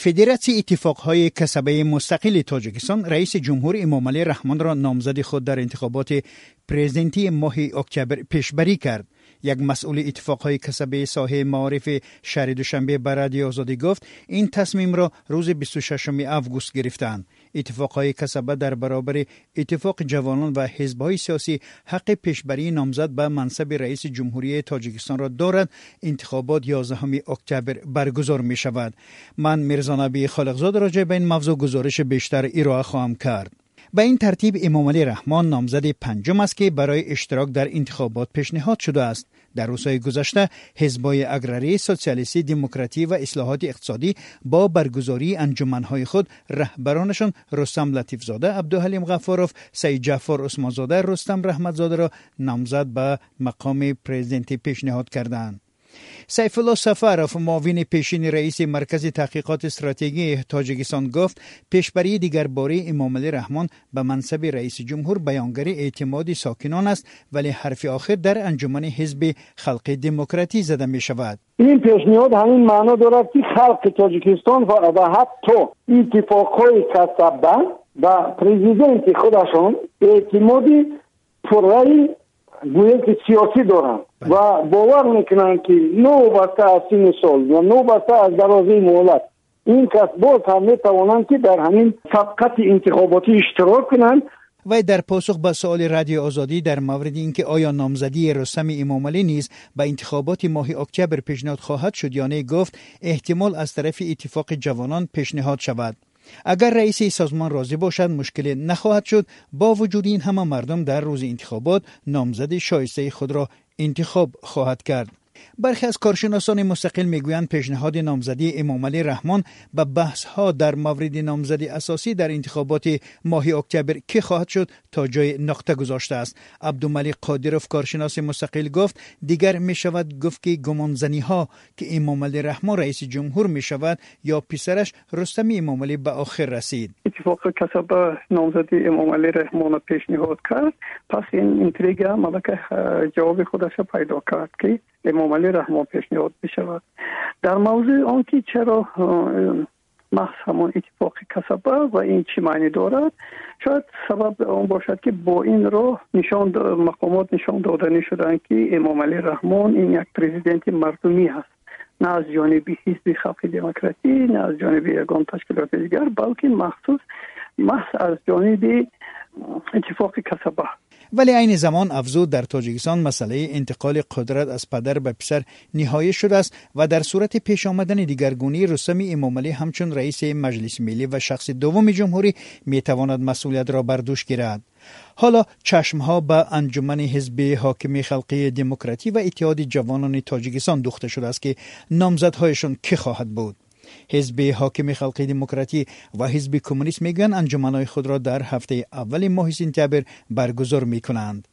فدراسیون اتفاقهای کسبه مستقل تاجیکستان رئیس جمهور امام رحمان را نامزد خود در انتخابات پرزیدنتی ماه اکتبر پیشبری کرد. یک مسئول اتفاقهای کسبه ساحه معارف شهر دوشنبه برادی آزادی گفت این تصمیم را روز 26 اوگوست گرفتند. اتفاقهای کسبه در برابر اتفاق جوانان و حزبهای سیاسی حق پیشبری نامزد به منصب رئیس جمهوری تاجیکستان را دارد انتخابات 11 اکتبر برگزار می شود من میرزا نبی خالقزاد راجع به این موضوع گزارش بیشتر ارائه خواهم کرد. به این ترتیب امام علی رحمان نامزد پنجم است که برای اشتراک در انتخابات پیشنهاد شده است. در روزهای گذشته حزبای اگراری سوسیالیستی دموکراتی و اصلاحات اقتصادی با برگزاری انجمنهای خود رهبرانشان رستم لطیفزاده عبدالحلیم غفاروف سید جعفر عثمانزاده رستم رحمتزاده را نامزد به مقام پرزیدنتی پیشنهاد کردند. سیف الله سفرов معاون پیشین رئیس مرکز تحقیقات استراتژی تاجیکستان گفت پیشبری دیگر باره امام علی رحمان به منصب رئیس جمهور بیانگر اعتماد ساکنان است ولی حرف آخر در انجمن حزب خلق دموکراتی زده می شود. این پیشنهاد همین معنا دارد که خلق تاجیکستان و حتی اتفاقهای کسبه و پرزیدنت خودشان اعتمادی پررای گویا که سیاسی دارند و باور می‌کنن که نو بسته از سین سال و نو بسته از درازه مهلت این کس باز هم می‌توانند که در همین سبقت انتخاباتی اشتراک کنند و در پاسخ به سوال رادیو آزادی در مورد اینکه آیا نامزدی رستم امامعلی نیز به انتخابات ماه اکتبر پیشنهاد خواهد شد یا نه گفت احتمال از طرف اتفاق جوانان پیشنهاد شود. اگر رئیس سازمان راضی باشد مشکل نخواهد شد. با وجود این همه مردم در روز انتخابات نامزد شایسته خود را انتخاب خواهد کرد. برخی از کارشناسان مستقل می‌گویند پیشنهاد نامزدی امام علی رحمان به بحث ها در مورد نامزدی اساسی در انتخابات ماه اکتبر که خواهد شد تا جای نقطه گذاشته است. عبدالملک قادروف کارشناس مستقل گفت دیگر می شود گفت که گمانزنی ها که امام علی رحمان رئیس جمهور می شود یا پسرش رستم امام علی به آخر رسید. اتفاق کسب نامزدی امام علی رحمان پیشنهاد کرد پس این انتریگا ملک جواب خودش پیدا کرد که امام علی رحمان پیشنهاد می شود در موضوع آنکه چرا محض همون اتفاق کسبه و این چی معنی دارد شاید سبب آن باشد که با این راه نشان مقامات نشان دادنی شدن که امام علی رحمان این یک پرزیدنت مردمی هست. نه از جانب حزب خلق دموکراتی نه از جانب یگان تشکیلات دیگر بلکه مخصوص محض از جانب اتفاق کسبه. ولی عین زمان افزود در تاجیکستان مسئله انتقال قدرت از پدر به پسر نهایی شده است و در صورت پیش آمدن دیگرگونی رستم امامعلی همچون رئیس مجلس ملی و شخص دوم جمهوری می تواند مسئولیت را بر دوش گیرد. حالا چشم ها به انجمن حزب حاکم خلقی دموکراتی و اتحاد جوانان تاجیکستان دوخته شده است که نامزدهایشان که خواهد بود؟ حزب حاکم خلقی دموکراتی و حزب کمونیست میگن انجمنهای خود را در هفته اول ماه سپتامبر برگزار می کنند.